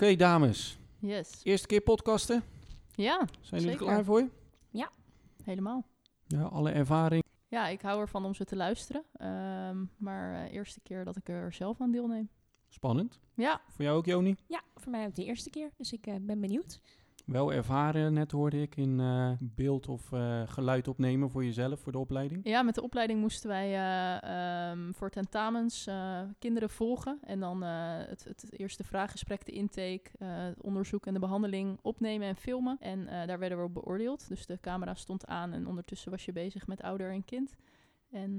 Oké, dames. Yes. Eerste keer podcasten. Ja, Zijn jullie er klaar voor? helemaal. Ja, alle ervaring. Ja, ik hou ervan om ze te luisteren. Ehm, maar eh, eerste keer dat ik er zelf aan deelneem. Spannend. Ja, Voor jou ook, Joni? Ja, voor mij ook de eerste keer, dus ik eh, ben benieuwd. Wel ervaren, net hoorde ik, in eh, beeld of eh, geluid opnemen voor jezelf, voor de opleiding. ja, met de opleiding moesten wij eh, ehm, voor tentamens kinderen volgen. En dan het, het eerste vraaggesprek, de intake, het onderzoek en de behandeling opnemen en filmen. En daar werden we op beoordeeld. Dus de camera stond aan en ondertussen was je bezig met ouder en kind. En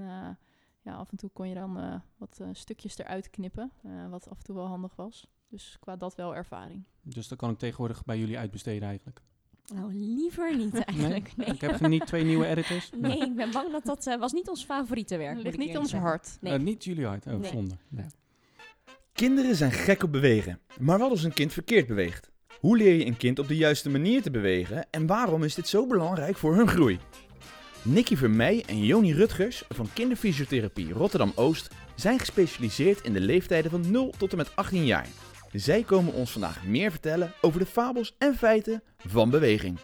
ja, af en toe kon je dan wat stukjes eruit knippen, wat af en toe wel handig was. Dus qua dat wel ervaring. Dus dat kan ik tegenwoordig bij jullie uitbesteden eigenlijk. Nou, liever niet eigenlijk. Nee, Ik heb geen- niet twee nieuwe editors. Nee, ik ben bang dat dat eh, was niet ons favoriete werk. ligt niet ons zeggen. hart. Nee. Eh, niet jullie hart. Oh, Nee. zonde. Nee. Kinderen zijn gek op bewegen. Maar wat als een kind verkeerd beweegt? Hoe leer je een kind op de juiste manier te bewegen en waarom is dit zo belangrijk voor hun groei? Nicky Vermeij en Joni Rutgers van Kinderfysiotherapie Rotterdam Oost zijn gespecialiseerd in de leeftijden van 0 tot en met 18 jaar. Zij komen ons vandaag meer vertellen over de fabels en feiten van beweging.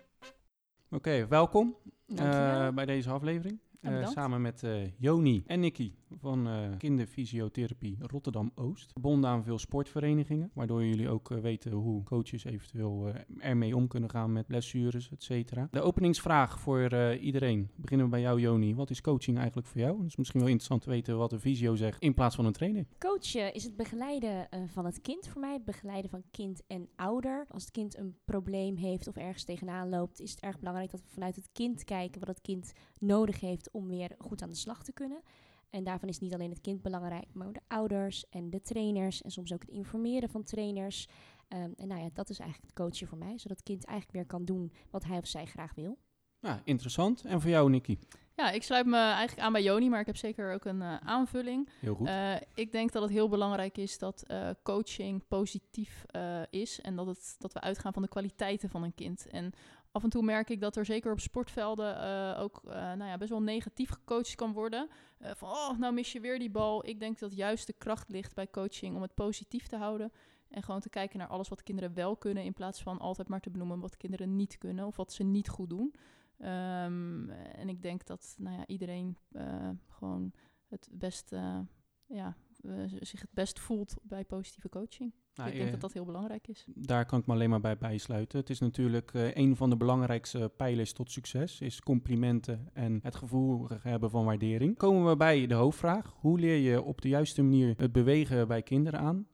Oké, welkom eh, bij deze aflevering. Eh, samen met eh, Joni en Nicky van eh Kinderfysiotherapie Rotterdam Oost. Verbonden aan veel sportverenigingen, waardoor jullie ook weten hoe coaches eventueel ermee om kunnen gaan met blessures, et cetera. De openingsvraag voor iedereen. Beginnen we bij jou, Joni. Wat is coaching eigenlijk voor jou? Het is misschien wel interessant te weten wat een fysio zegt in plaats van een trainer. Coachen is het begeleiden van het kind voor mij. Het begeleiden van kind en ouder. Als het kind een probleem heeft of ergens tegenaan loopt, is het erg belangrijk dat we vanuit het kind kijken wat het kind nodig heeft om weer goed aan de slag te kunnen. En daarvan is niet alleen het kind belangrijk, maar ook de ouders en de trainers. En soms ook het informeren van trainers. Ehm, en nou ja, dat is eigenlijk het coachen voor mij. Zodat het kind eigenlijk weer kan doen wat hij of zij graag wil. Nou, interessant. En voor jou, Nicky? Ja, ik sluit me eigenlijk aan bij Joni, maar ik heb zeker ook een eh, aanvulling. Heel goed. Eh, ik denk dat het heel belangrijk is dat eh, coaching positief is en dat, het, dat we uitgaan van de kwaliteiten van een kind. En af en toe merk ik dat er zeker op sportvelden ook nou ja, best wel negatief gecoacht kan worden. Van, oh, nou mis je weer die bal. Ik denk dat juist de kracht ligt bij coaching om het positief te houden. En gewoon te kijken naar alles wat kinderen wel kunnen, in plaats van altijd maar te benoemen wat kinderen niet kunnen of wat ze niet goed doen. Ehm, en ik denk dat nou ja, iedereen eh, gewoon het best, eh, ja, eh, zich het best voelt bij positieve coaching. Nou, ik denk eh, dat dat heel belangrijk is. Daar kan ik me alleen maar bij bijsluiten. Het is natuurlijk een van de belangrijkste pijlers tot succes, is complimenten en het gevoel hebben van waardering. Komen we bij de hoofdvraag. Hoe leer je op de juiste manier het bewegen bij kinderen aan?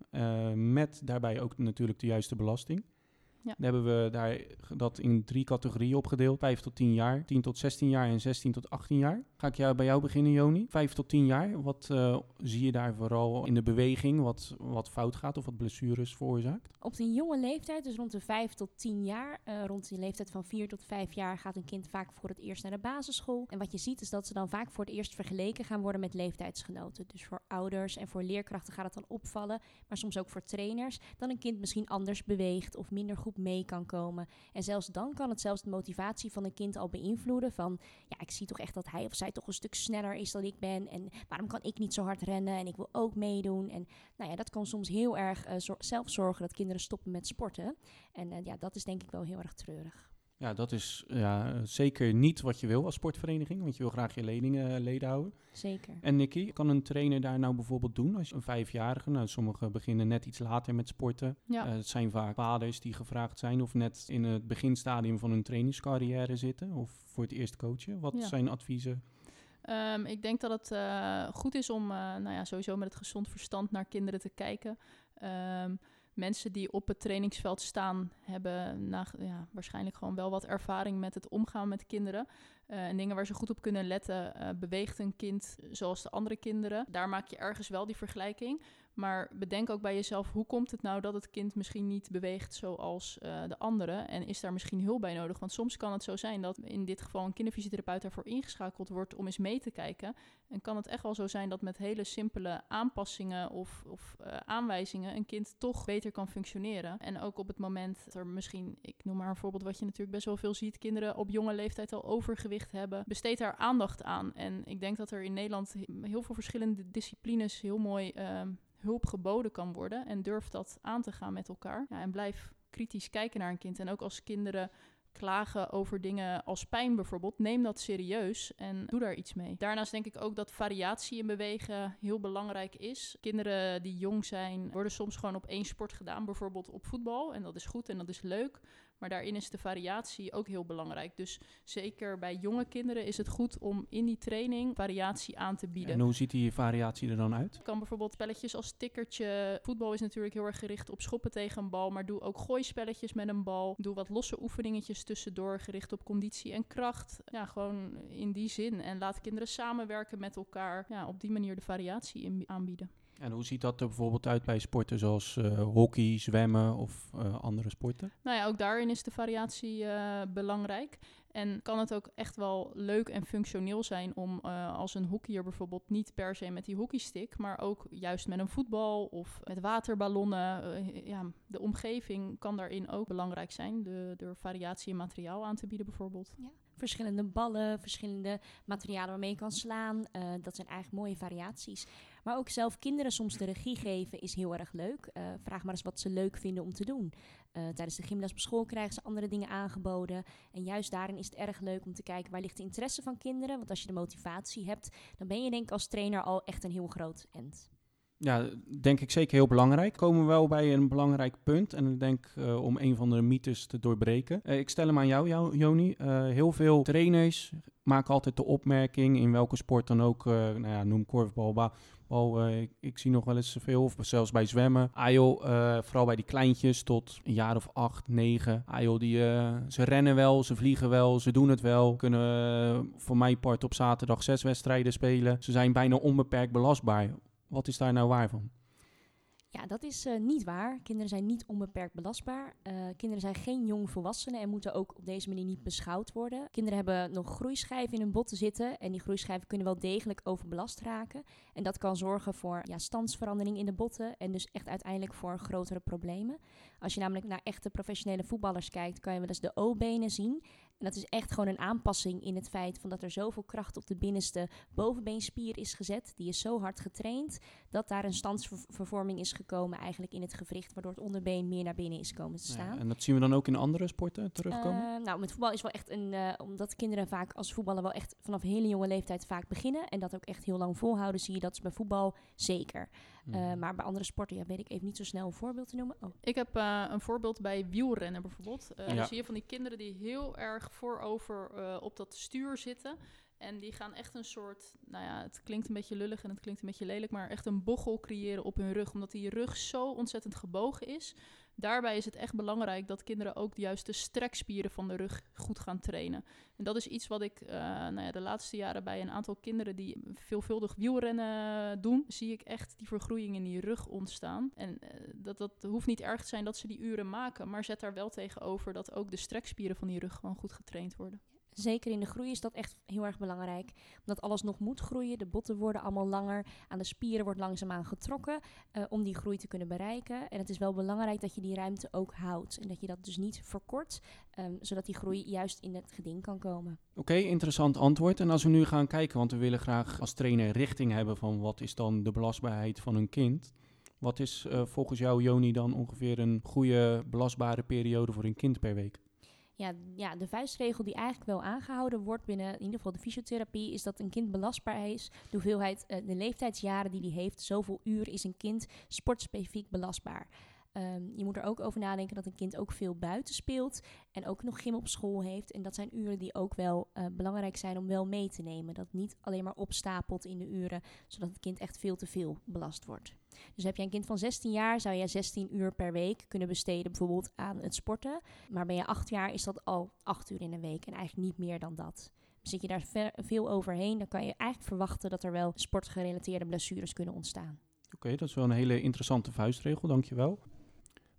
Met daarbij ook natuurlijk de juiste belasting. Ja. Dan hebben we daar dat in drie categorieën opgedeeld. 5 tot 10 jaar, 10 tot 16 jaar en 16 tot 18 jaar. Ga ik jou, bij jou beginnen, Joni. 5 tot 10 jaar, wat eh, zie je daar vooral in de beweging? Wat, wat fout gaat of wat blessures veroorzaakt? Op de jonge leeftijd, dus rond de 5 tot 10 jaar, eh, rond die leeftijd van 4 tot 5 jaar, gaat een kind vaak voor het eerst naar de basisschool. En wat je ziet is dat ze dan vaak voor het eerst vergeleken gaan worden met leeftijdsgenoten. Dus voor ouders en voor leerkrachten gaat het dan opvallen, maar soms ook voor trainers, dat een kind misschien anders beweegt of minder goed mee kan komen. En zelfs dan kan het zelfs de motivatie van een kind al beïnvloeden van, ja, ik zie toch echt dat hij of zij toch een stuk sneller is dan ik ben en waarom kan ik niet zo hard rennen en ik wil ook meedoen. En nou ja, dat kan soms heel erg eh, zelf zorgen dat kinderen stoppen met sporten. En eh, ja, dat is denk ik wel heel erg treurig. Ja, dat is ja, zeker niet wat je wil als sportvereniging, want je wil graag je leningen, eh, leden houden. Zeker. En Nicky, kan een trainer daar nou bijvoorbeeld doen als je een vijfjarige, nou sommigen beginnen net iets later met sporten. Ja. Eh, het zijn vaak vaders die gevraagd zijn of net in het beginstadium van hun trainingscarrière zitten of voor het eerst coachen. Wat Ja. zijn adviezen? Ehm, ik denk dat het eh, goed is om nou ja, sowieso met het gezond verstand naar kinderen te kijken. Ehm, mensen die op het trainingsveld staan, hebben ja, waarschijnlijk gewoon wel wat ervaring met het omgaan met kinderen. Eh, en dingen waar ze goed op kunnen letten. eh, beweegt een kind zoals de andere kinderen? Daar maak je ergens wel die vergelijking. Maar bedenk ook bij jezelf, hoe komt het nou dat het kind misschien niet beweegt zoals eh, de anderen? En is daar misschien hulp bij nodig? Want soms kan het zo zijn dat in dit geval een kinderfysiotherapeut daarvoor ingeschakeld wordt om eens mee te kijken. En kan het echt wel zo zijn dat met hele simpele aanpassingen of, of eh, aanwijzingen een kind toch beter kan functioneren. En ook op het moment dat er misschien, ik noem maar een voorbeeld wat je natuurlijk best wel veel ziet, kinderen op jonge leeftijd al overgewicht hebben, besteed daar aandacht aan. En ik denk dat er in Nederland he- heel veel verschillende disciplines heel mooi ehm, hulp geboden kan worden. En durf dat aan te gaan met elkaar. Ja, en blijf kritisch kijken naar een kind. En ook als kinderen klagen over dingen als pijn bijvoorbeeld, neem dat serieus en doe daar iets mee. Daarnaast denk ik ook dat variatie in bewegen heel belangrijk is. Kinderen die jong zijn, worden soms gewoon op één sport gedaan, bijvoorbeeld op voetbal. En dat is goed en dat is leuk. Maar daarin is de variatie ook heel belangrijk. Dus zeker bij jonge kinderen is het goed om in die training variatie aan te bieden. En hoe ziet die variatie er dan uit? Het kan bijvoorbeeld spelletjes als tikkertje. Voetbal is natuurlijk heel erg gericht op schoppen tegen een bal. Maar doe ook gooispelletjes met een bal. Doe wat losse oefeningetjes tussendoor gericht op conditie en kracht. Ja, gewoon in die zin. En laat kinderen samenwerken met elkaar. Ja, op die manier de variatie aanbieden. En hoe ziet dat er bijvoorbeeld uit bij sporten zoals uh, hockey, zwemmen of uh, andere sporten? Nou ja, ook daarin is de variatie uh, belangrijk. En kan het ook echt wel leuk en functioneel zijn om als een hockeyer bijvoorbeeld niet per se met die hockeystick, maar ook juist met een voetbal of met waterballonnen. ja, de omgeving kan daarin ook belangrijk zijn, de, door variatie in materiaal aan te bieden bijvoorbeeld. Ja verschillende ballen, verschillende materialen waarmee je kan slaan. Uh, dat zijn eigenlijk mooie variaties. Maar ook zelf kinderen soms de regie geven is heel erg leuk. Uh, vraag maar eens wat ze leuk vinden om te doen. Uh, tijdens de gymles op school krijgen ze andere dingen aangeboden. En juist daarin is het erg leuk om te kijken waar ligt de interesse van kinderen. Want als je de motivatie hebt, dan ben je denk ik als trainer al echt een heel groot end. Ja, denk ik zeker heel belangrijk. Komen we wel bij een belangrijk punt. En ik denk uh, om een van de mythes te doorbreken. Ik stel hem aan jou, jou Joni. Heel veel trainers maken altijd de opmerking, in welke sport dan ook, nou ja, noem korfbal, bal, ik, ik, zie nog wel eens veel, of zelfs bij zwemmen. Ah joh, vooral bij die kleintjes tot een jaar of acht, negen. Joh, die, ze rennen wel, ze vliegen wel, ze doen het wel. Kunnen voor mijn part op zaterdag zes wedstrijden spelen. Ze zijn bijna onbeperkt belastbaar. Wat is daar nou waar van? Ja, dat is uh, niet waar. Kinderen zijn niet onbeperkt belastbaar. Uh, kinderen zijn geen jong volwassenen en moeten ook op deze manier niet beschouwd worden. Kinderen hebben nog groeischijven in hun botten zitten en die groeischijven kunnen wel degelijk overbelast raken. En dat kan zorgen voor ja, standsverandering in de botten en dus echt uiteindelijk voor grotere problemen. Als je namelijk naar echte professionele voetballers kijkt, kan je wel eens de O-benen zien. En dat is echt gewoon een aanpassing in het feit van dat er zoveel kracht op de binnenste bovenbeenspier is gezet. Die is zo hard getraind dat daar een standsvervorming is gekomen eigenlijk in het gewricht, waardoor het onderbeen meer naar binnen is komen te staan. Ja, en dat zien we dan ook in andere sporten terugkomen? Uh, nou, met voetbal is wel echt een, uh, omdat kinderen vaak als voetballen wel echt vanaf hele jonge leeftijd vaak beginnen en dat ook echt heel lang volhouden, zie je dat is bij voetbal zeker. Uh, maar bij andere sporten ja, weet ik even niet zo snel een voorbeeld te noemen. Oh. Ik heb uh, een voorbeeld bij wielrennen bijvoorbeeld. Uh, ja. Dan zie je van die kinderen die heel erg voorover op dat stuur zitten. En die gaan echt een soort, nou ja, het klinkt een beetje lullig en het klinkt een beetje lelijk, maar echt een bochel creëren op hun rug. Omdat die rug zo ontzettend gebogen is. Daarbij is het echt belangrijk dat kinderen ook de juiste strekspieren van de rug goed gaan trainen. En dat is iets wat ik uh, nou ja, de laatste jaren bij een aantal kinderen die veelvuldig wielrennen doen, zie ik echt die vergroeiing in die rug ontstaan. En uh, dat, dat hoeft niet erg te zijn dat ze die uren maken, maar zet daar wel tegenover dat ook de strekspieren van die rug gewoon goed getraind worden. Zeker in de groei is dat echt heel erg belangrijk. Omdat alles nog moet groeien. De botten worden allemaal langer. Aan de spieren wordt langzaamaan getrokken uh, om die groei te kunnen bereiken. En het is wel belangrijk dat je die ruimte ook houdt. En dat je dat dus niet verkort. Um, zodat die groei juist in het geding kan komen. Oké, interessant antwoord. En als we nu gaan kijken, want we willen graag als trainer richting hebben van wat is dan de belastbaarheid van een kind. Wat is uh, volgens jou, Joni, dan ongeveer een goede belastbare periode voor een kind per week? Ja, ja, de vuistregel die eigenlijk wel aangehouden wordt binnen in ieder geval de fysiotherapie, is dat een kind belastbaar is. De hoeveelheid, uh, de leeftijdsjaren die hij heeft, zoveel uur is een kind sportspecifiek belastbaar. Um, je moet er ook over nadenken dat een kind ook veel buiten speelt en ook nog gym op school heeft. En dat zijn uren die ook wel uh, belangrijk zijn om wel mee te nemen. Dat niet alleen maar opstapelt in de uren, zodat het kind echt veel te veel belast wordt. Dus heb je een kind van 16 jaar, zou je 16 uur per week kunnen besteden bijvoorbeeld aan het sporten. Maar ben je 8 jaar, is dat al 8 uur in een week en eigenlijk niet meer dan dat. Zit je daar veel overheen, dan kan je eigenlijk verwachten dat er wel sportgerelateerde blessures kunnen ontstaan. Oké, dat is wel een hele interessante vuistregel, dankjewel.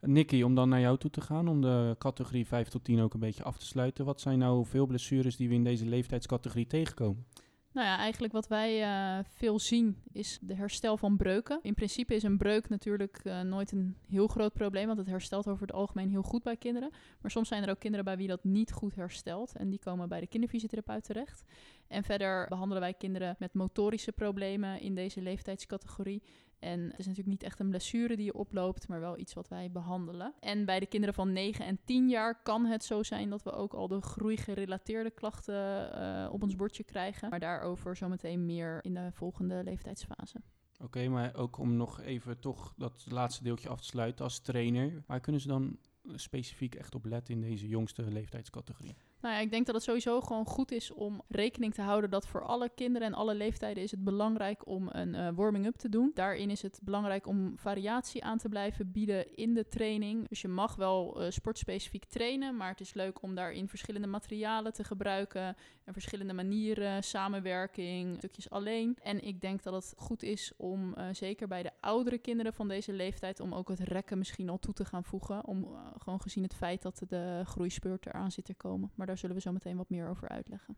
Nicky, om dan naar jou toe te gaan, om de categorie 5 tot 10 ook een beetje af te sluiten. Wat zijn nou veel blessures die we in deze leeftijdscategorie tegenkomen? Nou ja, eigenlijk wat wij uh, veel zien is de herstel van breuken. In principe is een breuk natuurlijk uh, nooit een heel groot probleem, want het herstelt over het algemeen heel goed bij kinderen. Maar soms zijn er ook kinderen bij wie dat niet goed herstelt en die komen bij de kinderfysiotherapeut terecht. En verder behandelen wij kinderen met motorische problemen in deze leeftijdscategorie. En het is natuurlijk niet echt een blessure die je oploopt, maar wel iets wat wij behandelen. En bij de kinderen van 9 en 10 jaar kan het zo zijn dat we ook al de groeigerelateerde klachten eh, op ons bordje krijgen. Maar daarover zometeen meer in de volgende leeftijdsfase. Oké, maar ook om nog even toch dat laatste deeltje af te sluiten als trainer. Waar kunnen ze dan specifiek echt op letten in deze jongste leeftijdscategorie? Nou ja, ik denk dat het sowieso gewoon goed is om rekening te houden dat voor alle kinderen en alle leeftijden is het belangrijk om een uh, warming-up te doen. Daarin is het belangrijk om variatie aan te blijven bieden in de training. Dus je mag wel uh, sportspecifiek trainen, maar het is leuk om daarin verschillende materialen te gebruiken en verschillende manieren, samenwerking, stukjes alleen. En ik denk dat het goed is om, uh, zeker bij de oudere kinderen van deze leeftijd, om ook het rekken misschien al toe te gaan voegen. Om gewoon gezien het feit dat de groeispeurt eraan zit te komen. Maar daar zullen we zo meteen wat meer over uitleggen.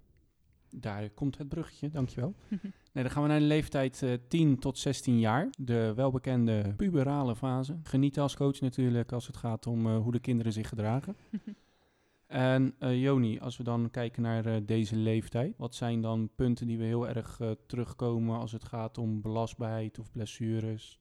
Daar komt het bruggetje, dankjewel. nee, dan gaan we naar de leeftijd uh, 10 tot 16 jaar. De welbekende puberale fase. Genieten als coach natuurlijk als het gaat om uh, hoe de kinderen zich gedragen. en uh, Joni, als we dan kijken naar deze leeftijd, wat zijn dan punten die we heel erg terugkomen als het gaat om belastbaarheid of blessures?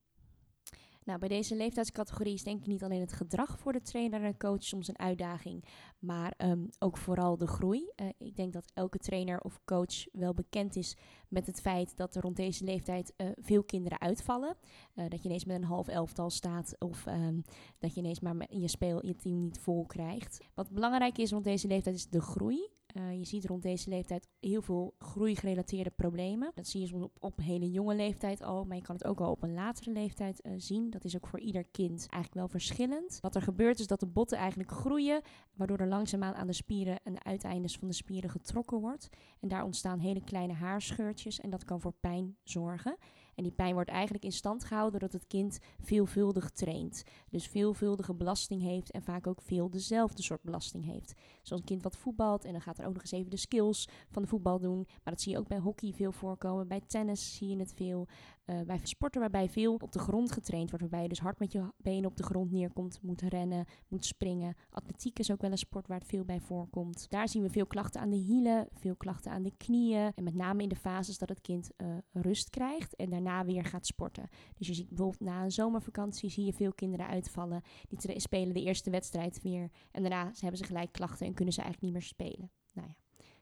Nou, bij deze leeftijdscategorie is denk ik niet alleen het gedrag voor de trainer en coach soms een uitdaging, maar um, ook vooral de groei. Uh, ik denk dat elke trainer of coach wel bekend is met het feit dat er rond deze leeftijd uh, veel kinderen uitvallen. Uh, dat je ineens met een half elftal staat of um, dat je ineens maar in je speel je team niet vol krijgt. Wat belangrijk is rond deze leeftijd is de groei. Uh, je ziet rond deze leeftijd heel veel groeigerelateerde problemen. Dat zie je soms op, op een hele jonge leeftijd al, maar je kan het ook al op een latere leeftijd uh, zien. Dat is ook voor ieder kind eigenlijk wel verschillend. Wat er gebeurt is dat de botten eigenlijk groeien, waardoor er langzaamaan aan de spieren en de uiteindes van de spieren getrokken wordt. En daar ontstaan hele kleine haarscheurtjes en dat kan voor pijn zorgen. En die pijn wordt eigenlijk in stand gehouden doordat het kind veelvuldig traint. Dus veelvuldige belasting heeft en vaak ook veel dezelfde soort belasting heeft. Zoals een kind wat voetbalt en dan gaat er ook nog eens even de skills van de voetbal doen. Maar dat zie je ook bij hockey veel voorkomen. Bij tennis zie je het veel. Uh, bij sporten waarbij veel op de grond getraind wordt. Waarbij je dus hard met je benen op de grond neerkomt. Moet rennen, moet springen. Atletiek is ook wel een sport waar het veel bij voorkomt. Daar zien we veel klachten aan de hielen. Veel klachten aan de knieën. En met name in de fases dat het kind uh, rust krijgt. En daarna weer gaat sporten. Dus je ziet bijvoorbeeld na een zomervakantie zie je veel kinderen uitvallen. Die spelen de eerste wedstrijd weer. En daarna hebben ze gelijk klachten en kunnen ze eigenlijk niet meer spelen. Nou ja,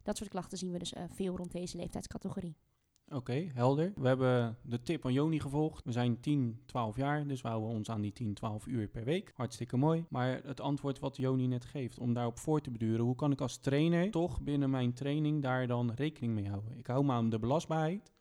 dat soort klachten zien we dus uh, veel rond deze leeftijdscategorie. Oké, helder. We hebben de tip van Joni gevolgd. We zijn 10, 12 jaar, dus we houden ons aan die 10, 12 uur per week. Hartstikke mooi. Maar het antwoord wat Joni net geeft, om daarop voor te beduren, hoe kan ik als trainer toch binnen mijn training daar dan rekening mee houden? Ik hou me aan de belastbaarheid,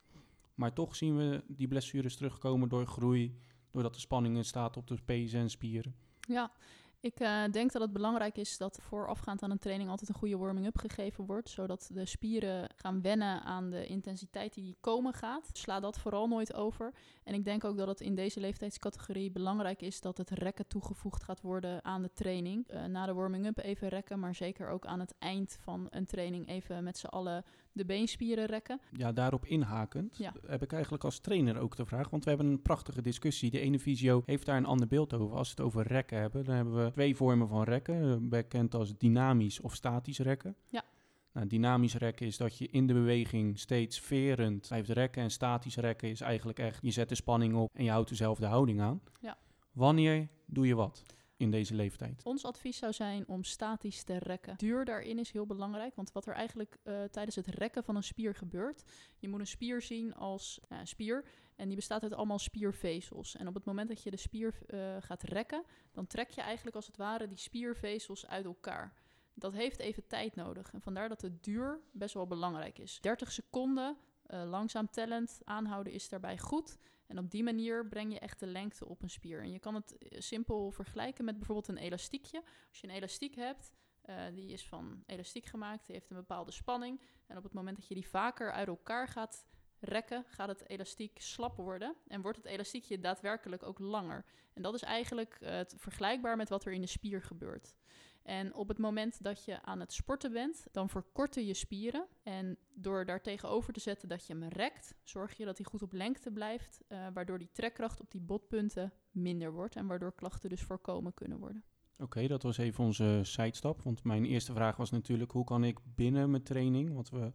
maar toch zien we die blessures terugkomen door groei, doordat de spanning staat op de pezen en spieren. Ja, ik uh, denk dat het belangrijk is dat voorafgaand aan een training altijd een goede warming-up gegeven wordt. Zodat de spieren gaan wennen aan de intensiteit die komen gaat. Sla dat vooral nooit over. En ik denk ook dat het in deze leeftijdscategorie belangrijk is dat het rekken toegevoegd gaat worden aan de training. Uh, na de warming-up even rekken, maar zeker ook aan het eind van een training even met z'n allen de beenspieren rekken. Ja, daarop inhakend ja. heb ik eigenlijk als trainer ook de vraag. Want we hebben een prachtige discussie. De ene visio heeft daar een ander beeld over. Als we het over rekken hebben, dan hebben we twee vormen van rekken. Bekend als dynamisch of statisch rekken. Ja. Nou, dynamisch rekken is dat je in de beweging steeds verend blijft rekken. En statisch rekken is eigenlijk echt, je zet de spanning op en je houdt dezelfde houding aan. Ja. Wanneer doe je wat? In deze leeftijd? Ons advies zou zijn om statisch te rekken. Duur daarin is heel belangrijk, want wat er eigenlijk uh, tijdens het rekken van een spier gebeurt, je moet een spier zien als uh, spier en die bestaat uit allemaal spiervezels. En op het moment dat je de spier uh, gaat rekken, dan trek je eigenlijk als het ware die spiervezels uit elkaar. Dat heeft even tijd nodig en vandaar dat de duur best wel belangrijk is. 30 seconden langzaam tellend aanhouden is daarbij goed. En op die manier breng je echt de lengte op een spier. En je kan het eh, simpel vergelijken met bijvoorbeeld een elastiekje. Als je een elastiek hebt, uh, die is van elastiek gemaakt, die heeft een bepaalde spanning. En op het moment dat je die vaker uit elkaar gaat rekken, gaat het elastiek slap worden. En wordt het elastiekje daadwerkelijk ook langer. En dat is eigenlijk het vergelijkbaar met wat er in de spier gebeurt. En op het moment dat je aan het sporten bent, dan verkorten je spieren. En door daar tegenover te zetten dat je hem rekt, zorg je dat hij goed op lengte blijft, uh, waardoor die trekkracht op die botpunten minder wordt en waardoor klachten dus voorkomen kunnen worden. Oké, okay, dat was even onze zijstap. Want mijn eerste vraag was natuurlijk: hoe kan ik binnen mijn training, wat we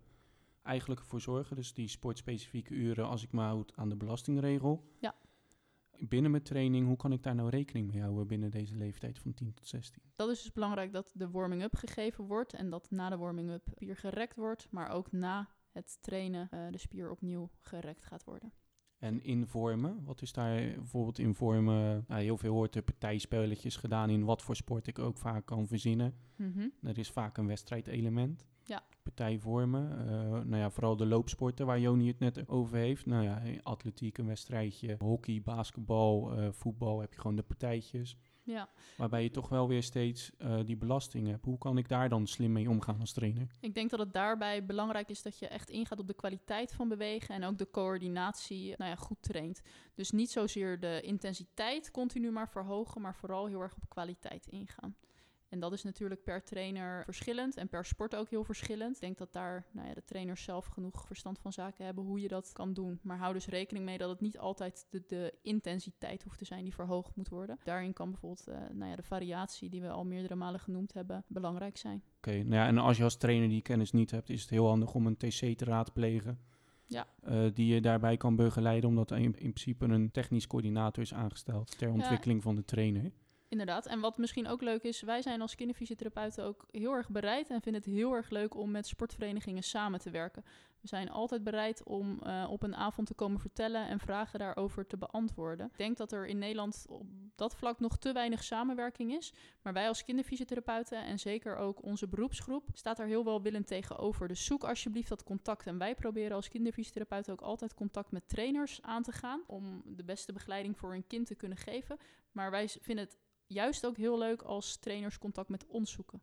eigenlijk ervoor zorgen, dus die sportspecifieke uren, als ik me houd aan de belastingregel. Ja. Binnen mijn training, hoe kan ik daar nou rekening mee houden binnen deze leeftijd van 10 tot 16? Dat is dus belangrijk dat de warming-up gegeven wordt en dat na de warming-up spier gerekt wordt, maar ook na het trainen uh, de spier opnieuw gerekt gaat worden. En informen, wat is daar bijvoorbeeld in vormen? Nou, heel veel hoort er partijspelletjes gedaan in wat voor sport ik ook vaak kan verzinnen. Mhm. Er is vaak een wedstrijdelement. Ja. Partijvormen, uh, nou ja, vooral de loopsporten waar Joni het net over heeft. Nou ja, atletiek, een wedstrijdje, hockey, basketbal, uh, voetbal heb je gewoon de partijtjes. Ja. Waarbij je toch wel weer steeds uh, die belasting hebt. Hoe kan ik daar dan slim mee omgaan als trainer? Ik denk dat het daarbij belangrijk is dat je echt ingaat op de kwaliteit van bewegen en ook de coördinatie nou ja, goed traint. Dus niet zozeer de intensiteit continu maar verhogen, maar vooral heel erg op kwaliteit ingaan. En dat is natuurlijk per trainer verschillend en per sport ook heel verschillend. Ik denk dat daar nou ja, de trainers zelf genoeg verstand van zaken hebben hoe je dat kan doen. Maar hou dus rekening mee dat het niet altijd de, de intensiteit hoeft te zijn die verhoogd moet worden. Daarin kan bijvoorbeeld uh, nou ja, de variatie die we al meerdere malen genoemd hebben belangrijk zijn. Oké, okay, nou ja, en als je als trainer die kennis niet hebt, is het heel handig om een TC te raadplegen. Ja. Uh, die je daarbij kan begeleiden, omdat er in, in, principe een technisch coördinator is aangesteld ter ontwikkeling ja. van de trainer. Inderdaad. En wat misschien ook leuk is, wij zijn als kinderfysiotherapeuten ook heel erg bereid en vinden het heel erg leuk om met sportverenigingen samen te werken. We zijn altijd bereid om uh, op een avond te komen vertellen en vragen daarover te beantwoorden. Ik denk dat er in Nederland op dat vlak nog te weinig samenwerking is. Maar wij als kinderfysiotherapeuten en zeker ook onze beroepsgroep staat er heel welwillend tegenover. Dus zoek alsjeblieft dat contact. En wij proberen als kinderfysiotherapeuten ook altijd contact met trainers aan te gaan om de beste begeleiding voor een kind te kunnen geven. Maar wij vinden het juist ook heel leuk als trainers contact met ons zoeken.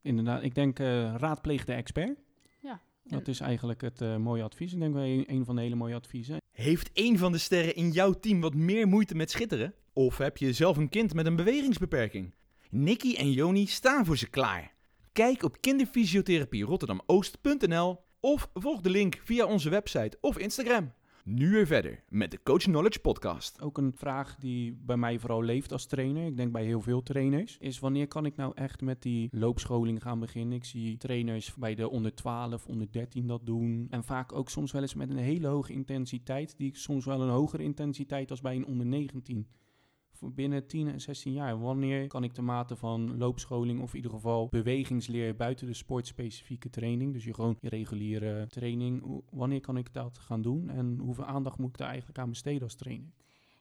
Inderdaad, ik denk uh, raadpleeg de expert. Ja. Dat is eigenlijk het uh, mooie advies. Ik denk wel een, een van de hele mooie adviezen. Heeft een van de sterren in jouw team wat meer moeite met schitteren? Of heb je zelf een kind met een bewegingsbeperking? Nicky en Joni staan voor ze klaar. Kijk op kinderfysiotherapie.rotterdamoost.nl of volg de link via onze website of Instagram. Nu weer verder met de Coach Knowledge Podcast. Ook een vraag die bij mij vooral leeft als trainer, ik denk bij heel veel trainers, is wanneer kan ik nou echt met die loopscholing gaan beginnen? Ik zie trainers bij de onder 12, onder 13 dat doen. En vaak ook soms wel eens met een hele hoge intensiteit, die soms wel een hogere intensiteit als bij een onder 19 voor binnen 10 en 16 jaar. Wanneer kan ik de mate van loopscholing of in ieder geval bewegingsleer buiten de sportspecifieke training, dus je gewoon je reguliere training, wanneer kan ik dat gaan doen en hoeveel aandacht moet ik daar eigenlijk aan besteden als trainer?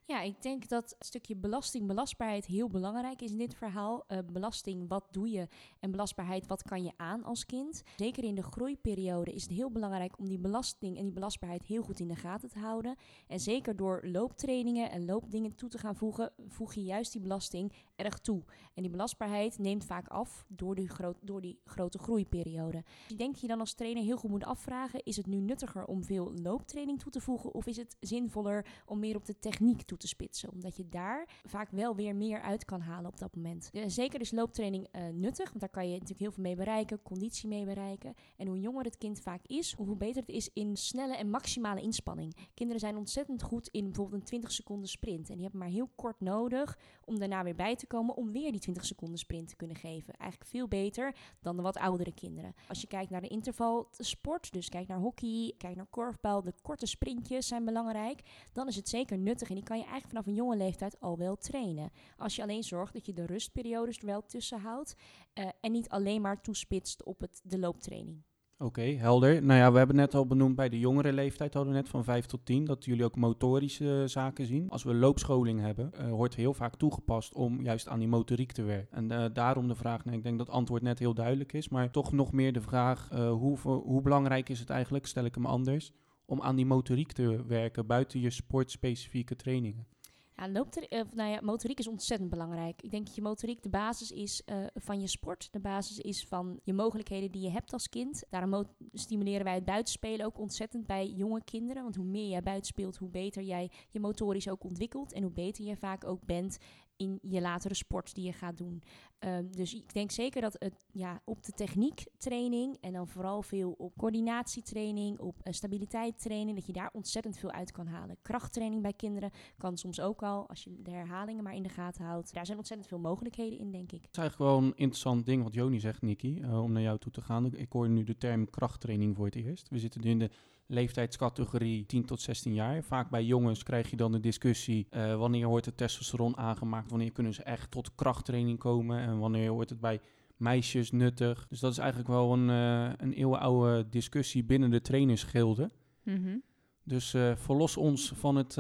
Ja, ik denk dat het stukje belasting, belastbaarheid heel belangrijk is in dit verhaal. Uh, belasting, wat doe je? En belastbaarheid, wat kan je aan als kind? Zeker in de groeiperiode is het heel belangrijk om die belasting en die belastbaarheid heel goed in de gaten te houden. En zeker door looptrainingen en loopdingen toe te gaan voegen, voeg je juist die belasting erg toe. En die belastbaarheid neemt vaak af door die, door die grote groeiperiode. Ik denk dat je dan als trainer heel goed moet afvragen, is het nu nuttiger om veel looptraining toe te voegen of is het zinvoller om meer op de techniek toe te spitsen. Omdat je daar vaak wel weer meer uit kan halen op dat moment. Zeker is looptraining uh, nuttig, want daar kan je natuurlijk heel veel mee bereiken, conditie mee bereiken. En hoe jonger het kind vaak is, hoe beter het is in snelle en maximale inspanning. Kinderen zijn ontzettend goed in bijvoorbeeld een 20 seconden sprint. En die hebben maar heel kort nodig om daarna weer bij te komen om weer die 20 seconden sprint te kunnen geven. Eigenlijk veel beter dan de wat oudere kinderen. Als je kijkt naar de intervalsport, dus kijk naar hockey, kijk naar korfbal, de korte sprintjes zijn belangrijk. Dan is het zeker nuttig en die kan je eigenlijk vanaf een jonge leeftijd al wel trainen. Als je alleen zorgt dat je de rustperiodes er wel tussen houdt uh, en niet alleen maar toespitst op het, de looptraining. Oké, helder. Nou ja, we hebben net al benoemd bij de jongere leeftijd, hadden we net van 5 tot 10, dat jullie ook motorische uh, zaken zien. Als we loopscholing hebben, uh, wordt heel vaak toegepast om juist aan die motoriek te werken. En daarom de vraag, nou, ik denk dat het antwoord net heel duidelijk is, maar toch nog meer de vraag, hoe, hoe belangrijk is het eigenlijk, stel ik hem anders, om aan die motoriek te werken buiten je sportspecifieke trainingen? Ja, loopt er, nou ja, motoriek is ontzettend belangrijk. Ik denk dat je motoriek de basis is uh, van je sport. De basis is van je mogelijkheden die je hebt als kind. Daarom stimuleren wij het buitenspelen ook ontzettend bij jonge kinderen. Want hoe meer jij buitenspeelt, hoe beter jij je motorisch ook ontwikkelt. En hoe beter je vaak ook bent in je latere sport die je gaat doen. Um, dus ik denk zeker dat het ja, op de techniektraining en dan vooral veel op coördinatietraining, op uh, stabiliteitstraining, dat je daar ontzettend veel uit kan halen. Krachttraining bij kinderen kan soms ook al, als je de herhalingen maar in de gaten houdt. Daar zijn ontzettend veel mogelijkheden in, denk ik. Het is eigenlijk wel een interessant ding wat Joni zegt, Niki, uh, om naar jou toe te gaan. Ik hoor nu de term krachttraining voor het eerst. We zitten nu in de leeftijdscategorie 10 tot 16 jaar. Vaak bij jongens krijg je dan de discussie uh, wanneer wordt het testosteron aangemaakt, wanneer kunnen ze echt tot krachttraining komen en wanneer wordt het bij meisjes nuttig. Dus dat is eigenlijk wel een, uh, een eeuwenoude discussie binnen de trainersgilde. Mhm. Dus uh, verlos ons van het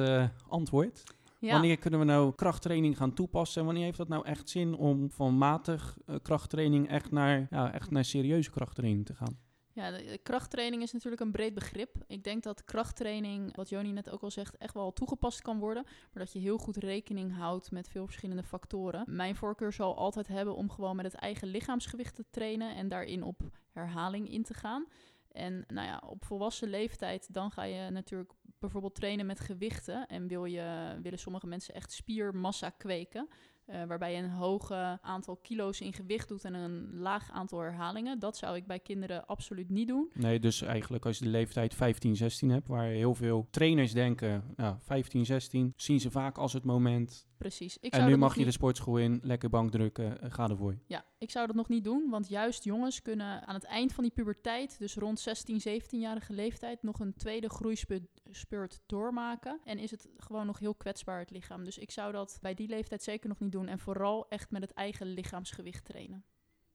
antwoord. Ja. Wanneer kunnen we nou krachttraining gaan toepassen? En wanneer heeft dat nou echt zin om van matig krachttraining echt naar, ja, echt naar serieuze krachttraining te gaan? Ja, de, krachttraining is natuurlijk een breed begrip. Ik denk dat krachttraining, wat Joni net ook al zegt, echt wel toegepast kan worden. Maar dat je heel goed rekening houdt met veel verschillende factoren. Mijn voorkeur zal altijd hebben om gewoon met het eigen lichaamsgewicht te trainen en daarin op herhaling in te gaan. En nou ja, op volwassen leeftijd, dan ga je natuurlijk bijvoorbeeld trainen met gewichten. En wil je, willen sommige mensen echt spiermassa kweken. Uh, waarbij je een hoog aantal kilo's in gewicht doet en een laag aantal herhalingen. Dat zou ik bij kinderen absoluut niet doen. Nee, dus eigenlijk als je de leeftijd 15, 16 hebt, waar heel veel trainers denken, nou, 15, 16, zien ze vaak als het moment precies. Ik en nu mag je de sportschool in, lekker bank drukken, uh, ga ervoor. Ja, ik zou dat nog niet doen, want juist jongens kunnen aan het eind van die puberteit, dus rond 16, 17-jarige leeftijd, nog een tweede groeispurt doormaken. En is het gewoon nog heel kwetsbaar, het lichaam. Dus ik zou dat bij die leeftijd zeker nog niet doen en vooral echt met het eigen lichaamsgewicht trainen.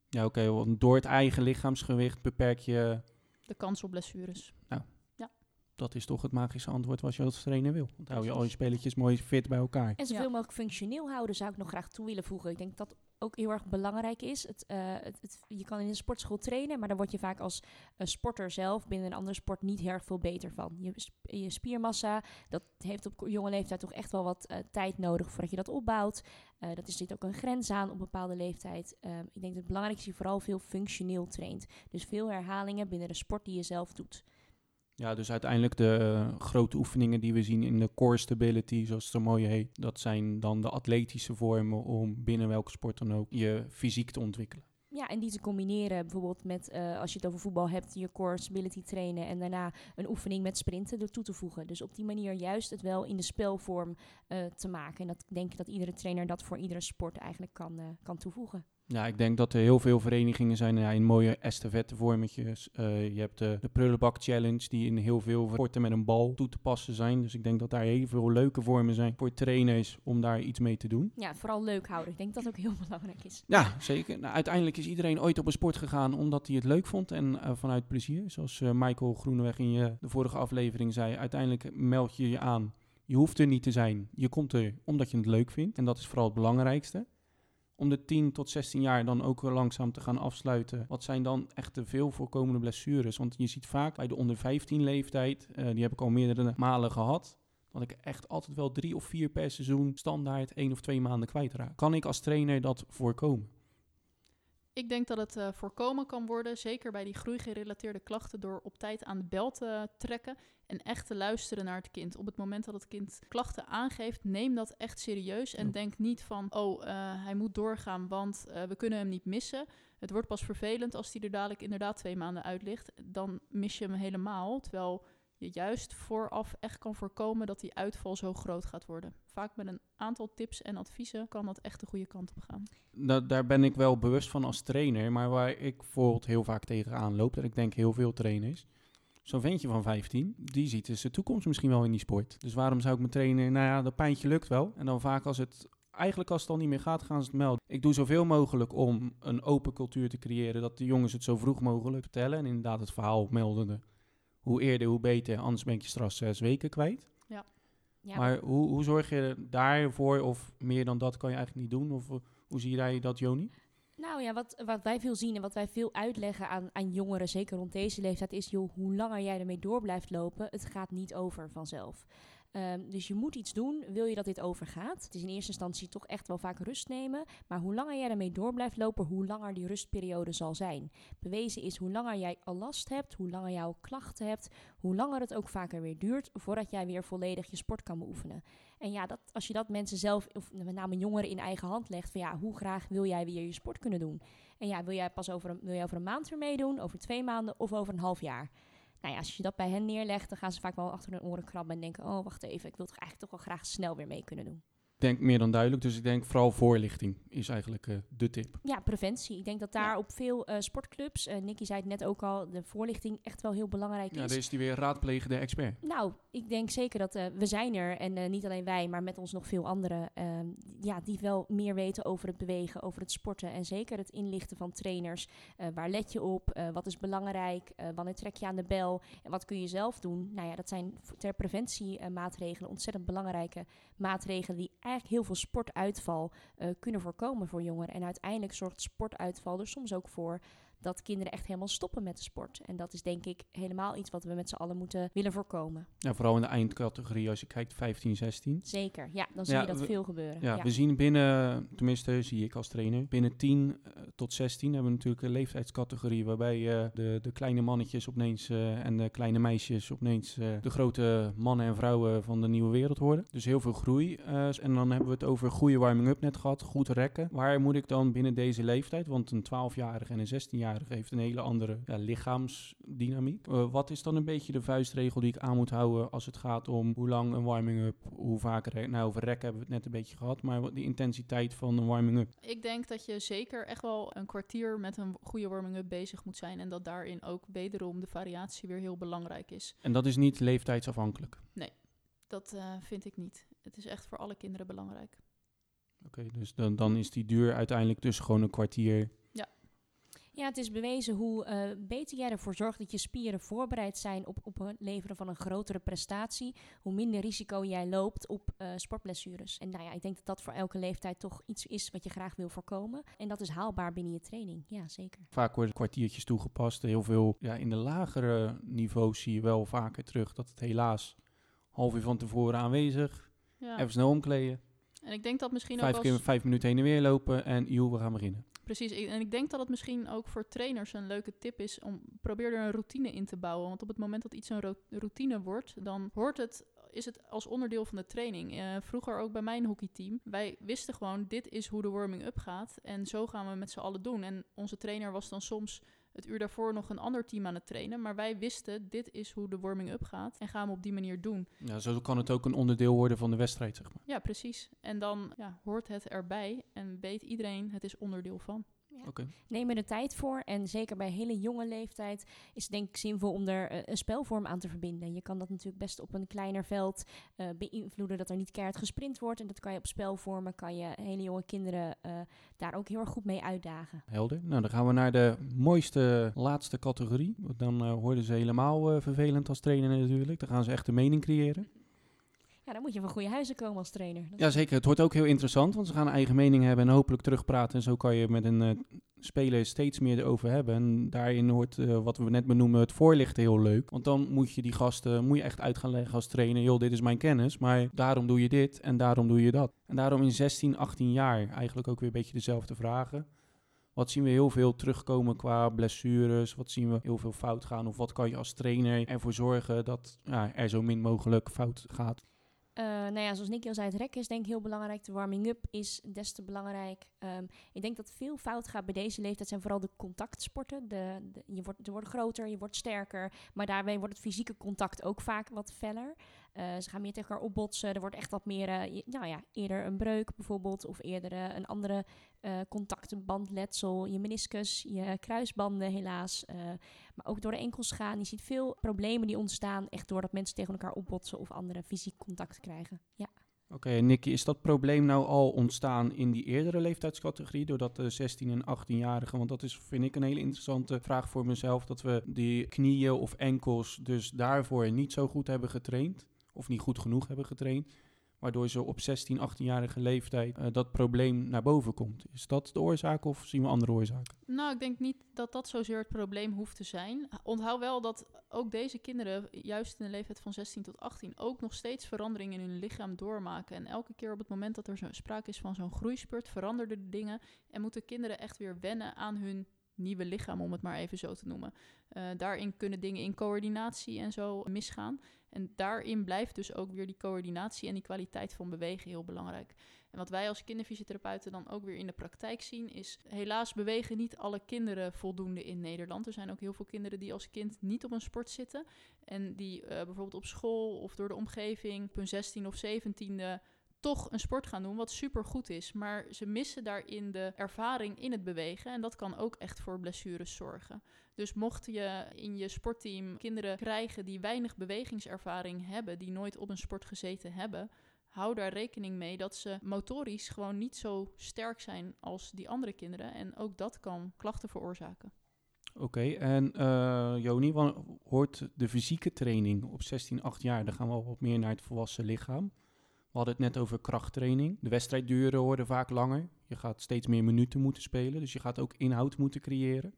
Ja, oké, want door het eigen lichaamsgewicht beperk je... De kans op blessures. Nou, dat is toch het magische antwoord wat je als trainer wil. Want hou je al je spelletjes mooi fit bij elkaar. En zoveel mogelijk functioneel houden zou ik nog graag toe willen voegen. Ik denk dat ook heel erg belangrijk is. Het, uh, het, het, je kan in de sportschool trainen, maar daar word je vaak als uh, sporter zelf binnen een andere sport niet heel erg veel beter van. Je, je spiermassa, dat heeft op jonge leeftijd toch echt wel wat uh, tijd nodig voordat je dat opbouwt. dat is zit ook een grens aan op een bepaalde leeftijd. Ehm, ik denk dat het belangrijk is dat je vooral veel functioneel traint. Dus veel herhalingen binnen de sport die je zelf doet. Ja, dus uiteindelijk de uh, grote oefeningen die we zien in de core stability, zoals het zo mooi heet, dat zijn dan de atletische vormen om binnen welke sport dan ook je fysiek te ontwikkelen. Ja, en die te combineren bijvoorbeeld met, uh, als je het over voetbal hebt, je core stability trainen en daarna een oefening met sprinten er toe te voegen. Dus op die manier juist het wel in de spelvorm uh, te maken. En dat denk ik dat iedere trainer dat voor iedere sport eigenlijk kan, kan toevoegen. Ja, ik denk dat er heel veel verenigingen zijn ja, in mooie estafette-vormetjes. Uh, je hebt de, de Prullenbak Challenge, die in heel veel sporten met een bal toe te passen zijn. Dus ik denk dat daar heel veel leuke vormen zijn voor trainers om daar iets mee te doen. Ja, vooral leuk houden. Ik denk dat dat ook heel belangrijk is. Ja, zeker. Nou, uiteindelijk is iedereen ooit op een sport gegaan omdat hij het leuk vond en uh, vanuit plezier. Zoals uh, Michael Groeneweg in je, de vorige aflevering zei, uiteindelijk meld je je aan. Je hoeft er niet te zijn. Je komt er omdat je het leuk vindt. En dat is vooral het belangrijkste om de 10 tot 16 jaar dan ook langzaam te gaan afsluiten. Wat zijn dan echt de veel voorkomende blessures? Want je ziet vaak bij de onder 15 leeftijd, uh, die heb ik al meerdere malen gehad, dat ik echt altijd wel drie of vier per seizoen standaard één of twee maanden kwijtraak. Kan ik als trainer dat voorkomen? Ik denk dat het uh, voorkomen kan worden, zeker bij die groeigerelateerde klachten, door op tijd aan de bel te trekken en echt te luisteren naar het kind. Op het moment dat het kind klachten aangeeft, neem dat echt serieus en denk niet van, oh, uh, hij moet doorgaan, want uh, we kunnen hem niet missen. Het wordt pas vervelend als hij er dadelijk inderdaad twee maanden uit ligt. Dan mis je hem helemaal, terwijl je juist vooraf echt kan voorkomen dat die uitval zo groot gaat worden. Vaak met een aantal tips en adviezen kan dat echt de goede kant op gaan. Da daar ben ik wel bewust van als trainer, maar waar ik bijvoorbeeld heel vaak tegenaan loop, dat ik denk heel veel trainers. Zo'n ventje van 15, die ziet dus de toekomst misschien wel in die sport. Dus waarom zou ik mijn trainer, nou ja, dat pijntje lukt wel. En dan vaak als het eigenlijk als het al niet meer gaat, gaan ze het melden. Ik doe zoveel mogelijk om een open cultuur te creëren, dat de jongens het zo vroeg mogelijk vertellen. En inderdaad het verhaal melden hoe eerder, hoe beter. Anders ben ik je straks zes weken kwijt. Ja. ja. Maar hoe, hoe zorg je daarvoor? Of meer dan dat kan je eigenlijk niet doen? Of hoe zie jij dat, Joni? Nou ja, wat, wat wij veel zien en wat wij veel uitleggen aan, aan jongeren, zeker rond deze leeftijd, is joh, hoe langer jij ermee door blijft lopen, het gaat niet over vanzelf. Um, dus je moet iets doen, wil je dat dit overgaat. Het is in eerste instantie toch echt wel vaak rust nemen. Maar hoe langer jij ermee door blijft lopen, hoe langer die rustperiode zal zijn. Bewezen is hoe langer jij al last hebt, hoe langer jouw klachten hebt, hoe langer het ook vaker weer duurt voordat jij weer volledig je sport kan beoefenen. En ja, dat, als je dat mensen zelf, of met name jongeren in eigen hand legt, van ja, hoe graag wil jij weer je sport kunnen doen? En ja, wil jij pas over een, wil jij over een maand weer meedoen, over twee maanden of over een half jaar? Nou ja, als je dat bij hen neerlegt, dan gaan ze vaak wel achter hun oren krabben en denken: Oh, wacht even, ik wil toch eigenlijk toch wel graag snel weer mee kunnen doen. Denk meer dan duidelijk. Dus ik denk vooral voorlichting is eigenlijk eh, de tip. Ja, preventie. Ik denk dat daar op veel eh, sportclubs, uh, Nicky zei het net ook al, de voorlichting echt wel heel belangrijk Ja, is. daar is die weer raadplegende expert. Nou, ik denk zeker dat we zijn er en niet alleen wij, maar met ons nog veel anderen, ehm, ja, die wel meer weten over het bewegen, over het sporten en zeker het inlichten van trainers. waar let je op? wat is belangrijk? wanneer trek je aan de bel? En wat kun je zelf doen? Nou ja, dat zijn ter preventie maatregelen ontzettend belangrijke maatregelen die eigenlijk heel veel sportuitval uh, kunnen voorkomen voor jongeren. En uiteindelijk zorgt sportuitval er soms ook voor dat kinderen echt helemaal stoppen met de sport. En dat is denk ik helemaal iets wat we met z'n allen moeten willen voorkomen. Ja, vooral in de eindcategorie als je kijkt 15, 16. Zeker, ja, dan zie je dat veel gebeuren. Ja, we zien binnen, tenminste zie ik als trainer, binnen 10 uh, tot 16 hebben we natuurlijk een leeftijdscategorie waarbij uh, de, de kleine mannetjes opeens uh, en de kleine meisjes opeens de grote mannen en vrouwen van de nieuwe wereld worden. Dus heel veel groei. en dan hebben we het over goede warming-up net gehad, goed rekken. Waar moet ik dan binnen deze leeftijd, want een 12-jarige en een 16-jarige heeft een hele andere ja, lichaamsdynamiek. Uh, wat is dan een beetje de vuistregel die ik aan moet houden als het gaat om hoe lang een warming-up, hoe vaak rek, nou over rek hebben we het net een beetje gehad, maar de intensiteit van een warming-up? Ik denk dat je zeker echt wel een kwartier met een goede warming-up bezig moet zijn en dat daarin ook wederom de variatie weer heel belangrijk is. En dat is niet leeftijdsafhankelijk? Nee, dat uh, vind ik niet. Het is echt voor alle kinderen belangrijk. Oké, okay, dus dan, dan is die duur uiteindelijk dus gewoon een kwartier ja, het is bewezen hoe uh, beter jij ervoor zorgt dat je spieren voorbereid zijn op, op het leveren van een grotere prestatie, hoe minder risico jij loopt op uh, sportblessures. En nou ja, ik denk dat dat voor elke leeftijd toch iets is wat je graag wil voorkomen. En dat is haalbaar binnen je training. Ja, zeker. Vaak worden kwartiertjes toegepast. Heel veel ja, in de lagere niveaus zie je wel vaker terug dat het helaas half uur van tevoren aanwezig, ja. even snel omkleden. En ik denk dat misschien vijf ook keer vijf minuten heen en weer lopen en joh, we gaan beginnen. Precies, en ik denk dat het misschien ook voor trainers een leuke tip is om probeer er een routine in te bouwen. Want op het moment dat iets een routine wordt, dan hoort het, is het als onderdeel van de training. Uh, vroeger ook bij mijn hockeyteam. Wij wisten gewoon, dit is hoe de warming-up gaat. En zo gaan we met z'n allen doen. En onze trainer was dan soms het uur daarvoor nog een ander team aan het trainen. Maar wij wisten, dit is hoe de warming-up gaat. En gaan we op die manier doen. Ja, zo kan het ook een onderdeel worden van de wedstrijd, zeg maar. Ja, precies. En dan ja, hoort het erbij en weet iedereen, het is onderdeel van. Okay. Neem er de tijd voor. En zeker bij hele jonge leeftijd is het denk ik zinvol om er uh, een spelvorm aan te verbinden. Je kan dat natuurlijk best op een kleiner veld uh, beïnvloeden dat er niet keihard gesprint wordt. En dat kan je op spelvormen, kan je hele jonge kinderen uh, daar ook heel erg goed mee uitdagen. Helder. Nou, dan gaan we naar de mooiste laatste categorie. Dan hoorden ze helemaal vervelend als trainer natuurlijk. Dan gaan ze echt de mening creëren. Ja, dan moet je van goede huizen komen als trainer. Dat ja, zeker. Het wordt ook heel interessant, want ze gaan een eigen mening hebben en hopelijk terugpraten. En zo kan je met een uh, speler steeds meer erover hebben. En daarin hoort, uh, wat we net benoemen, het voorlichten heel leuk. Want dan moet je die gasten moet je echt uit gaan leggen als trainer. Joh, dit is mijn kennis, maar daarom doe je dit en daarom doe je dat. En daarom in 16, 18 jaar eigenlijk ook weer een beetje dezelfde vragen. Wat zien we heel veel terugkomen qua blessures? Wat zien we heel veel fout gaan? Of wat kan je als trainer ervoor zorgen dat ja, er zo min mogelijk fout gaat? Uh, nou ja, zoals Nicky al zei, het rekken is denk ik heel belangrijk. De warming-up is des te belangrijk. Um, ik denk dat veel fout gaat bij deze leeftijd zijn vooral de contactsporten. De, je, wordt, wordt groter, je wordt sterker, maar daarbij wordt het fysieke contact ook vaak wat feller. Uh, ze gaan meer tegen elkaar opbotsen. Er wordt echt wat meer, uh, nou ja, eerder een breuk bijvoorbeeld, of eerder uh, een andere contactenbandletsel, je meniscus, je kruisbanden helaas, maar ook door de enkels gaan. Je ziet veel problemen die ontstaan echt doordat mensen tegen elkaar opbotsen of andere fysiek contact krijgen. Ja. Oké, okay, Nicky, is dat probleem nou al ontstaan in die eerdere leeftijdscategorie, doordat de 16 en 18-jarigen, want dat is, vind ik, een hele interessante vraag voor mezelf, dat we die knieën of enkels dus daarvoor niet zo goed hebben getraind, of niet goed genoeg hebben getraind, waardoor ze op 16, 18-jarige leeftijd uh, dat probleem naar boven komt. Is dat de oorzaak of zien we andere oorzaken? Nou, ik denk niet dat dat zozeer het probleem hoeft te zijn. Onthoud wel dat ook deze kinderen, juist in de leeftijd van 16 tot 18, ook nog steeds veranderingen in hun lichaam doormaken. En elke keer op het moment dat er sprake is van zo'n groeispurt, veranderden de dingen en moeten kinderen echt weer wennen aan hun nieuwe lichaam, om het maar even zo te noemen. Uh, daarin kunnen dingen in coördinatie en zo misgaan. En daarin blijft dus ook weer die coördinatie en die kwaliteit van bewegen heel belangrijk. En wat wij als kinderfysiotherapeuten dan ook weer in de praktijk zien, is helaas bewegen niet alle kinderen voldoende in Nederland. Er zijn ook heel veel kinderen die als kind niet op een sport zitten. En die uh, bijvoorbeeld op school of door de omgeving op hun 16 of 17e toch een sport gaan doen, wat super goed is. Maar ze missen daarin de ervaring in het bewegen. En dat kan ook echt voor blessures zorgen. Dus mocht je in je sportteam kinderen krijgen die weinig bewegingservaring hebben, die nooit op een sport gezeten hebben, hou daar rekening mee dat ze motorisch gewoon niet zo sterk zijn als die andere kinderen. En ook dat kan klachten veroorzaken. Oké, en uh, Joni, hoort de fysieke training op 16, 8 jaar, dan gaan we al wat meer naar het volwassen lichaam. We hadden het net over krachttraining. De wedstrijdduren worden vaak langer. Je gaat steeds meer minuten moeten spelen, dus je gaat ook inhoud moeten creëren.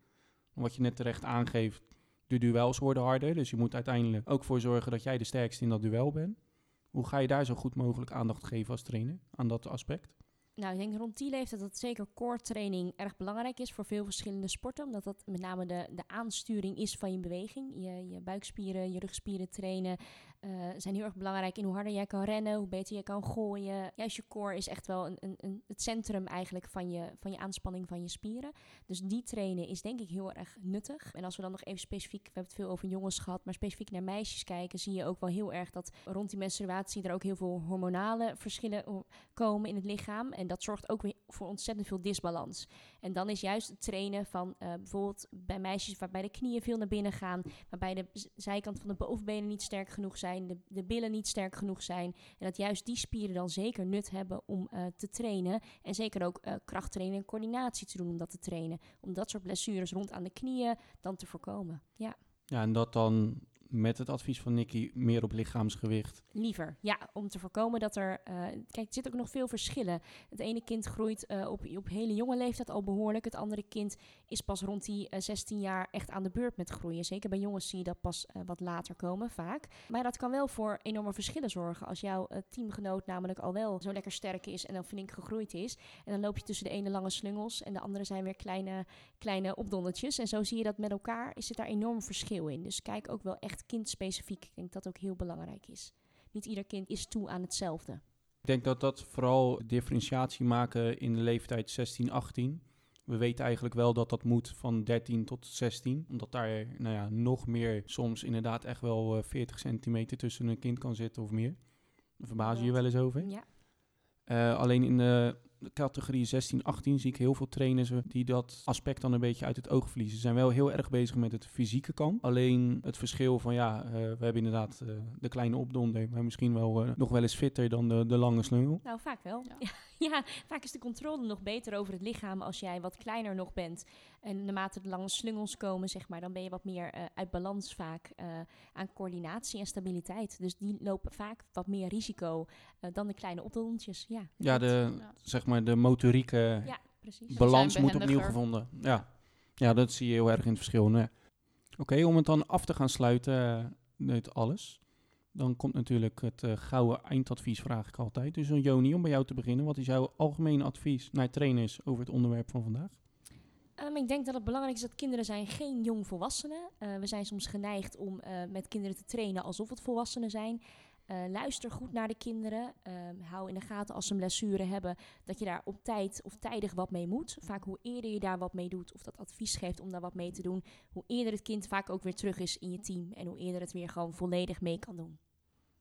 Wat je net terecht aangeeft, de duels worden harder, dus je moet uiteindelijk ook voor zorgen dat jij de sterkste in dat duel bent. Hoe ga je daar zo goed mogelijk aandacht geven als trainer aan dat aspect? Nou, ik denk rond die leeftijd dat zeker core training erg belangrijk is voor veel verschillende sporten. Omdat dat met name de, de aansturing is van je beweging. Je, je buikspieren, je rugspieren trainen uh, zijn heel erg belangrijk in hoe harder jij kan rennen, hoe beter je kan gooien. Juist je core is echt wel een, een, een, het centrum eigenlijk van je, van je aanspanning van je spieren. Dus die trainen is denk ik heel erg nuttig. En als we dan nog even specifiek, we hebben het veel over jongens gehad, maar specifiek naar meisjes kijken, zie je ook wel heel erg dat rond die menstruatie er ook heel veel hormonale verschillen komen in het lichaam. En dat zorgt ook weer voor ontzettend veel disbalans. En dan is juist het trainen van uh, bijvoorbeeld bij meisjes waarbij de knieën veel naar binnen gaan, waarbij de zijkant van de bovenbenen niet sterk genoeg zijn, de, de billen niet sterk genoeg zijn. En dat juist die spieren dan zeker nut hebben om uh, te trainen. En zeker ook uh, krachttrainen en coördinatie te doen om dat te trainen. Om dat soort blessures rond aan de knieën dan te voorkomen. Ja. Ja, en dat dan met het advies van Nicky meer op lichaamsgewicht. Liever, ja, om te voorkomen dat er... Uh, kijk, er zitten ook nog veel verschillen. Het ene kind groeit uh, op, op hele jonge leeftijd al behoorlijk. Het andere kind is pas rond die uh, 16 jaar echt aan de beurt met groeien. Zeker bij jongens zie je dat pas wat later komen, vaak. Maar dat kan wel voor enorme verschillen zorgen. Als jouw teamgenoot namelijk al wel zo lekker sterk is en dan flink gegroeid is. En dan loop je tussen de ene lange slungels en de andere zijn weer kleine, kleine opdonnetjes. En zo zie je dat met elkaar is het daar enorm verschil in. Dus kijk ook wel echt kindspecifiek. Ik denk dat dat ook heel belangrijk is. Niet ieder kind is toe aan hetzelfde. Ik denk dat dat vooral differentiatie maken in de leeftijd 16, 18. We weten eigenlijk wel dat dat moet van 13 tot 16. Omdat daar nou ja, nog meer, soms inderdaad echt wel uh, 40 centimeter tussen een kind kan zitten of meer. Daar verbaas je je wel eens over. Ja. Uh, alleen in de categorie 16, 18 zie ik heel veel trainers die dat aspect dan een beetje uit het oog verliezen. Ze zijn wel heel erg bezig met het fysieke kant. Alleen het verschil van ja, uh, we hebben inderdaad uh, de kleine opdonder, maar misschien wel uh, nog wel eens fitter dan de, de lange slungel. Nou, vaak wel. Ja. ja, vaak is de controle nog beter over het lichaam als jij wat kleiner nog bent. En naarmate de lange slungels komen, zeg maar, dan ben je wat meer uit balans vaak aan coördinatie en stabiliteit. Dus die lopen vaak wat meer risico dan de kleine opdondertjes. Ja, ja, de, ja. zeg maar de motorieke ja, precies. balans moet opnieuw gevonden. Ja. ja, dat zie je heel erg in het verschil. Nee. Oké, okay, om het dan af te gaan sluiten, uh, alles. Dan komt natuurlijk het uh, gouden eindadvies, vraag ik altijd. Dus Joni, om bij jou te beginnen. Wat is jouw algemene advies naar trainers over het onderwerp van vandaag? Um, ik denk dat het belangrijk is dat kinderen zijn geen jong volwassenen. Uh, we zijn soms geneigd om met kinderen te trainen alsof het volwassenen zijn. Uh, luister goed naar de kinderen. Uh, hou in de gaten als ze een blessure hebben, dat je daar op tijd of tijdig wat mee moet. Vaak hoe eerder je daar wat mee doet of dat advies geeft om daar wat mee te doen, hoe eerder het kind vaak ook weer terug is in je team en hoe eerder het weer gewoon volledig mee kan doen.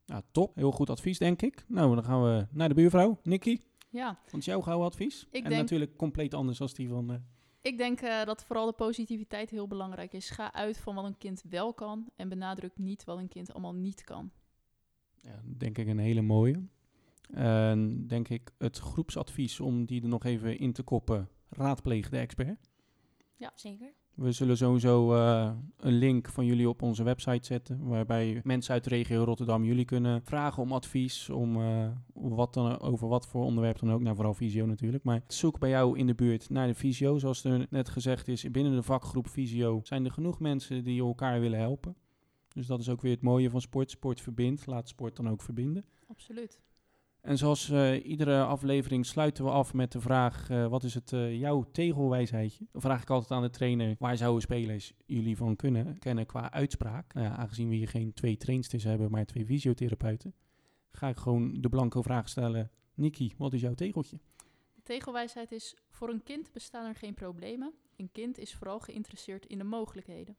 Nou, top. Heel goed advies, denk ik. Nou, dan gaan we naar de buurvrouw, Nikki. Ja. Is jouw gouden advies? Ik en denk... natuurlijk compleet anders als die van... Uh... Ik denk uh, dat vooral de positiviteit heel belangrijk is. Ga uit van wat een kind wel kan en benadruk niet wat een kind allemaal niet kan. Ja, denk ik een hele mooie. En denk ik het groepsadvies om die er nog even in te koppen, raadpleeg de expert. Ja, zeker. We zullen sowieso uh, een link van jullie op onze website zetten, waarbij mensen uit de regio Rotterdam jullie kunnen vragen om advies, om uh, wat dan, over wat voor onderwerp dan ook, nou vooral visio natuurlijk. Maar zoek bij jou in de buurt naar de visio. Zoals er net gezegd is, binnen de vakgroep visio zijn er genoeg mensen die elkaar willen helpen. Dus dat is ook weer het mooie van sport. Sport verbindt. Laat sport dan ook verbinden. Absoluut. En zoals uh, iedere aflevering sluiten we af met de vraag: uh, wat is het uh, jouw tegelwijsheidje? Dan vraag ik altijd aan de trainer: waar zouden spelers jullie van kunnen kennen qua uitspraak? Nou ja, aangezien we hier geen twee trainsters hebben, maar twee fysiotherapeuten, ga ik gewoon de blanco vraag stellen: Nikki, wat is jouw tegeltje? De tegelwijsheid is: voor een kind bestaan er geen problemen. Een kind is vooral geïnteresseerd in de mogelijkheden.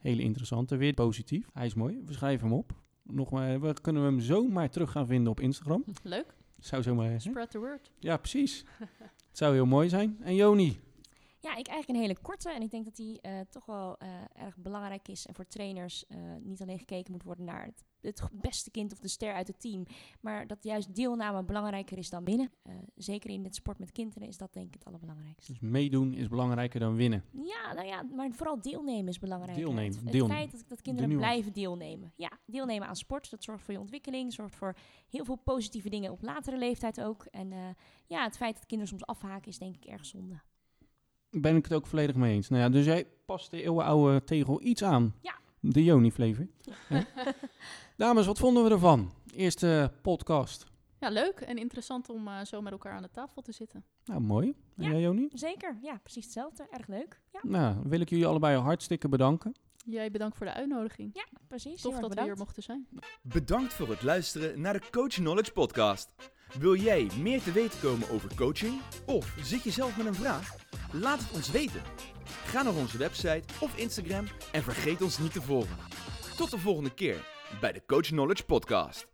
Hele interessante, weer positief. Hij is mooi. We schrijven hem op. Nog maar, we kunnen hem zo maar terug gaan vinden op Instagram. Leuk. Zou zomaar... Spread the word. Ja, precies. Het zou heel mooi zijn. En Joni? Ja, ik eigenlijk een hele korte. En ik denk dat die eh, toch wel eh, erg belangrijk is. En voor trainers eh, niet alleen gekeken moet worden naar het, het beste kind of de ster uit het team. Maar dat juist deelname belangrijker is dan winnen. Eh, zeker in het sport met kinderen is dat denk ik het allerbelangrijkste. Dus meedoen is belangrijker dan winnen. Ja, nou ja, maar vooral deelnemen is belangrijk. Deelnemen, Het, het deelnemen. feit dat, dat kinderen blijven deelnemen. Ja, deelnemen aan sport, dat zorgt voor je ontwikkeling, zorgt voor heel veel positieve dingen op latere leeftijd ook. En eh, ja, het feit dat kinderen soms afhaken is denk ik erg zonde. Ben ik het ook volledig mee eens. Nou ja, dus jij past de eeuwenoude tegel iets aan. Ja. De Joni-flavor. Hè? Dames, wat vonden we ervan? Eerste podcast. Ja, leuk en interessant om eh, zo met elkaar aan de tafel te zitten. Nou, mooi. En Ja. jij, Joni? Zeker, ja, precies hetzelfde. Erg leuk. Ja, Nou, wil ik jullie allebei hartstikke bedanken. Jij bedankt voor de uitnodiging. ja precies. Tof dat we hier mochten zijn. Bedankt voor het luisteren naar de Coach Knowledge Podcast. Wil jij meer te weten komen over coaching? Of zit je zelf met een vraag? Laat het ons weten. Ga naar onze website of Instagram en vergeet ons niet te volgen. Tot de volgende keer bij de Coach Knowledge Podcast.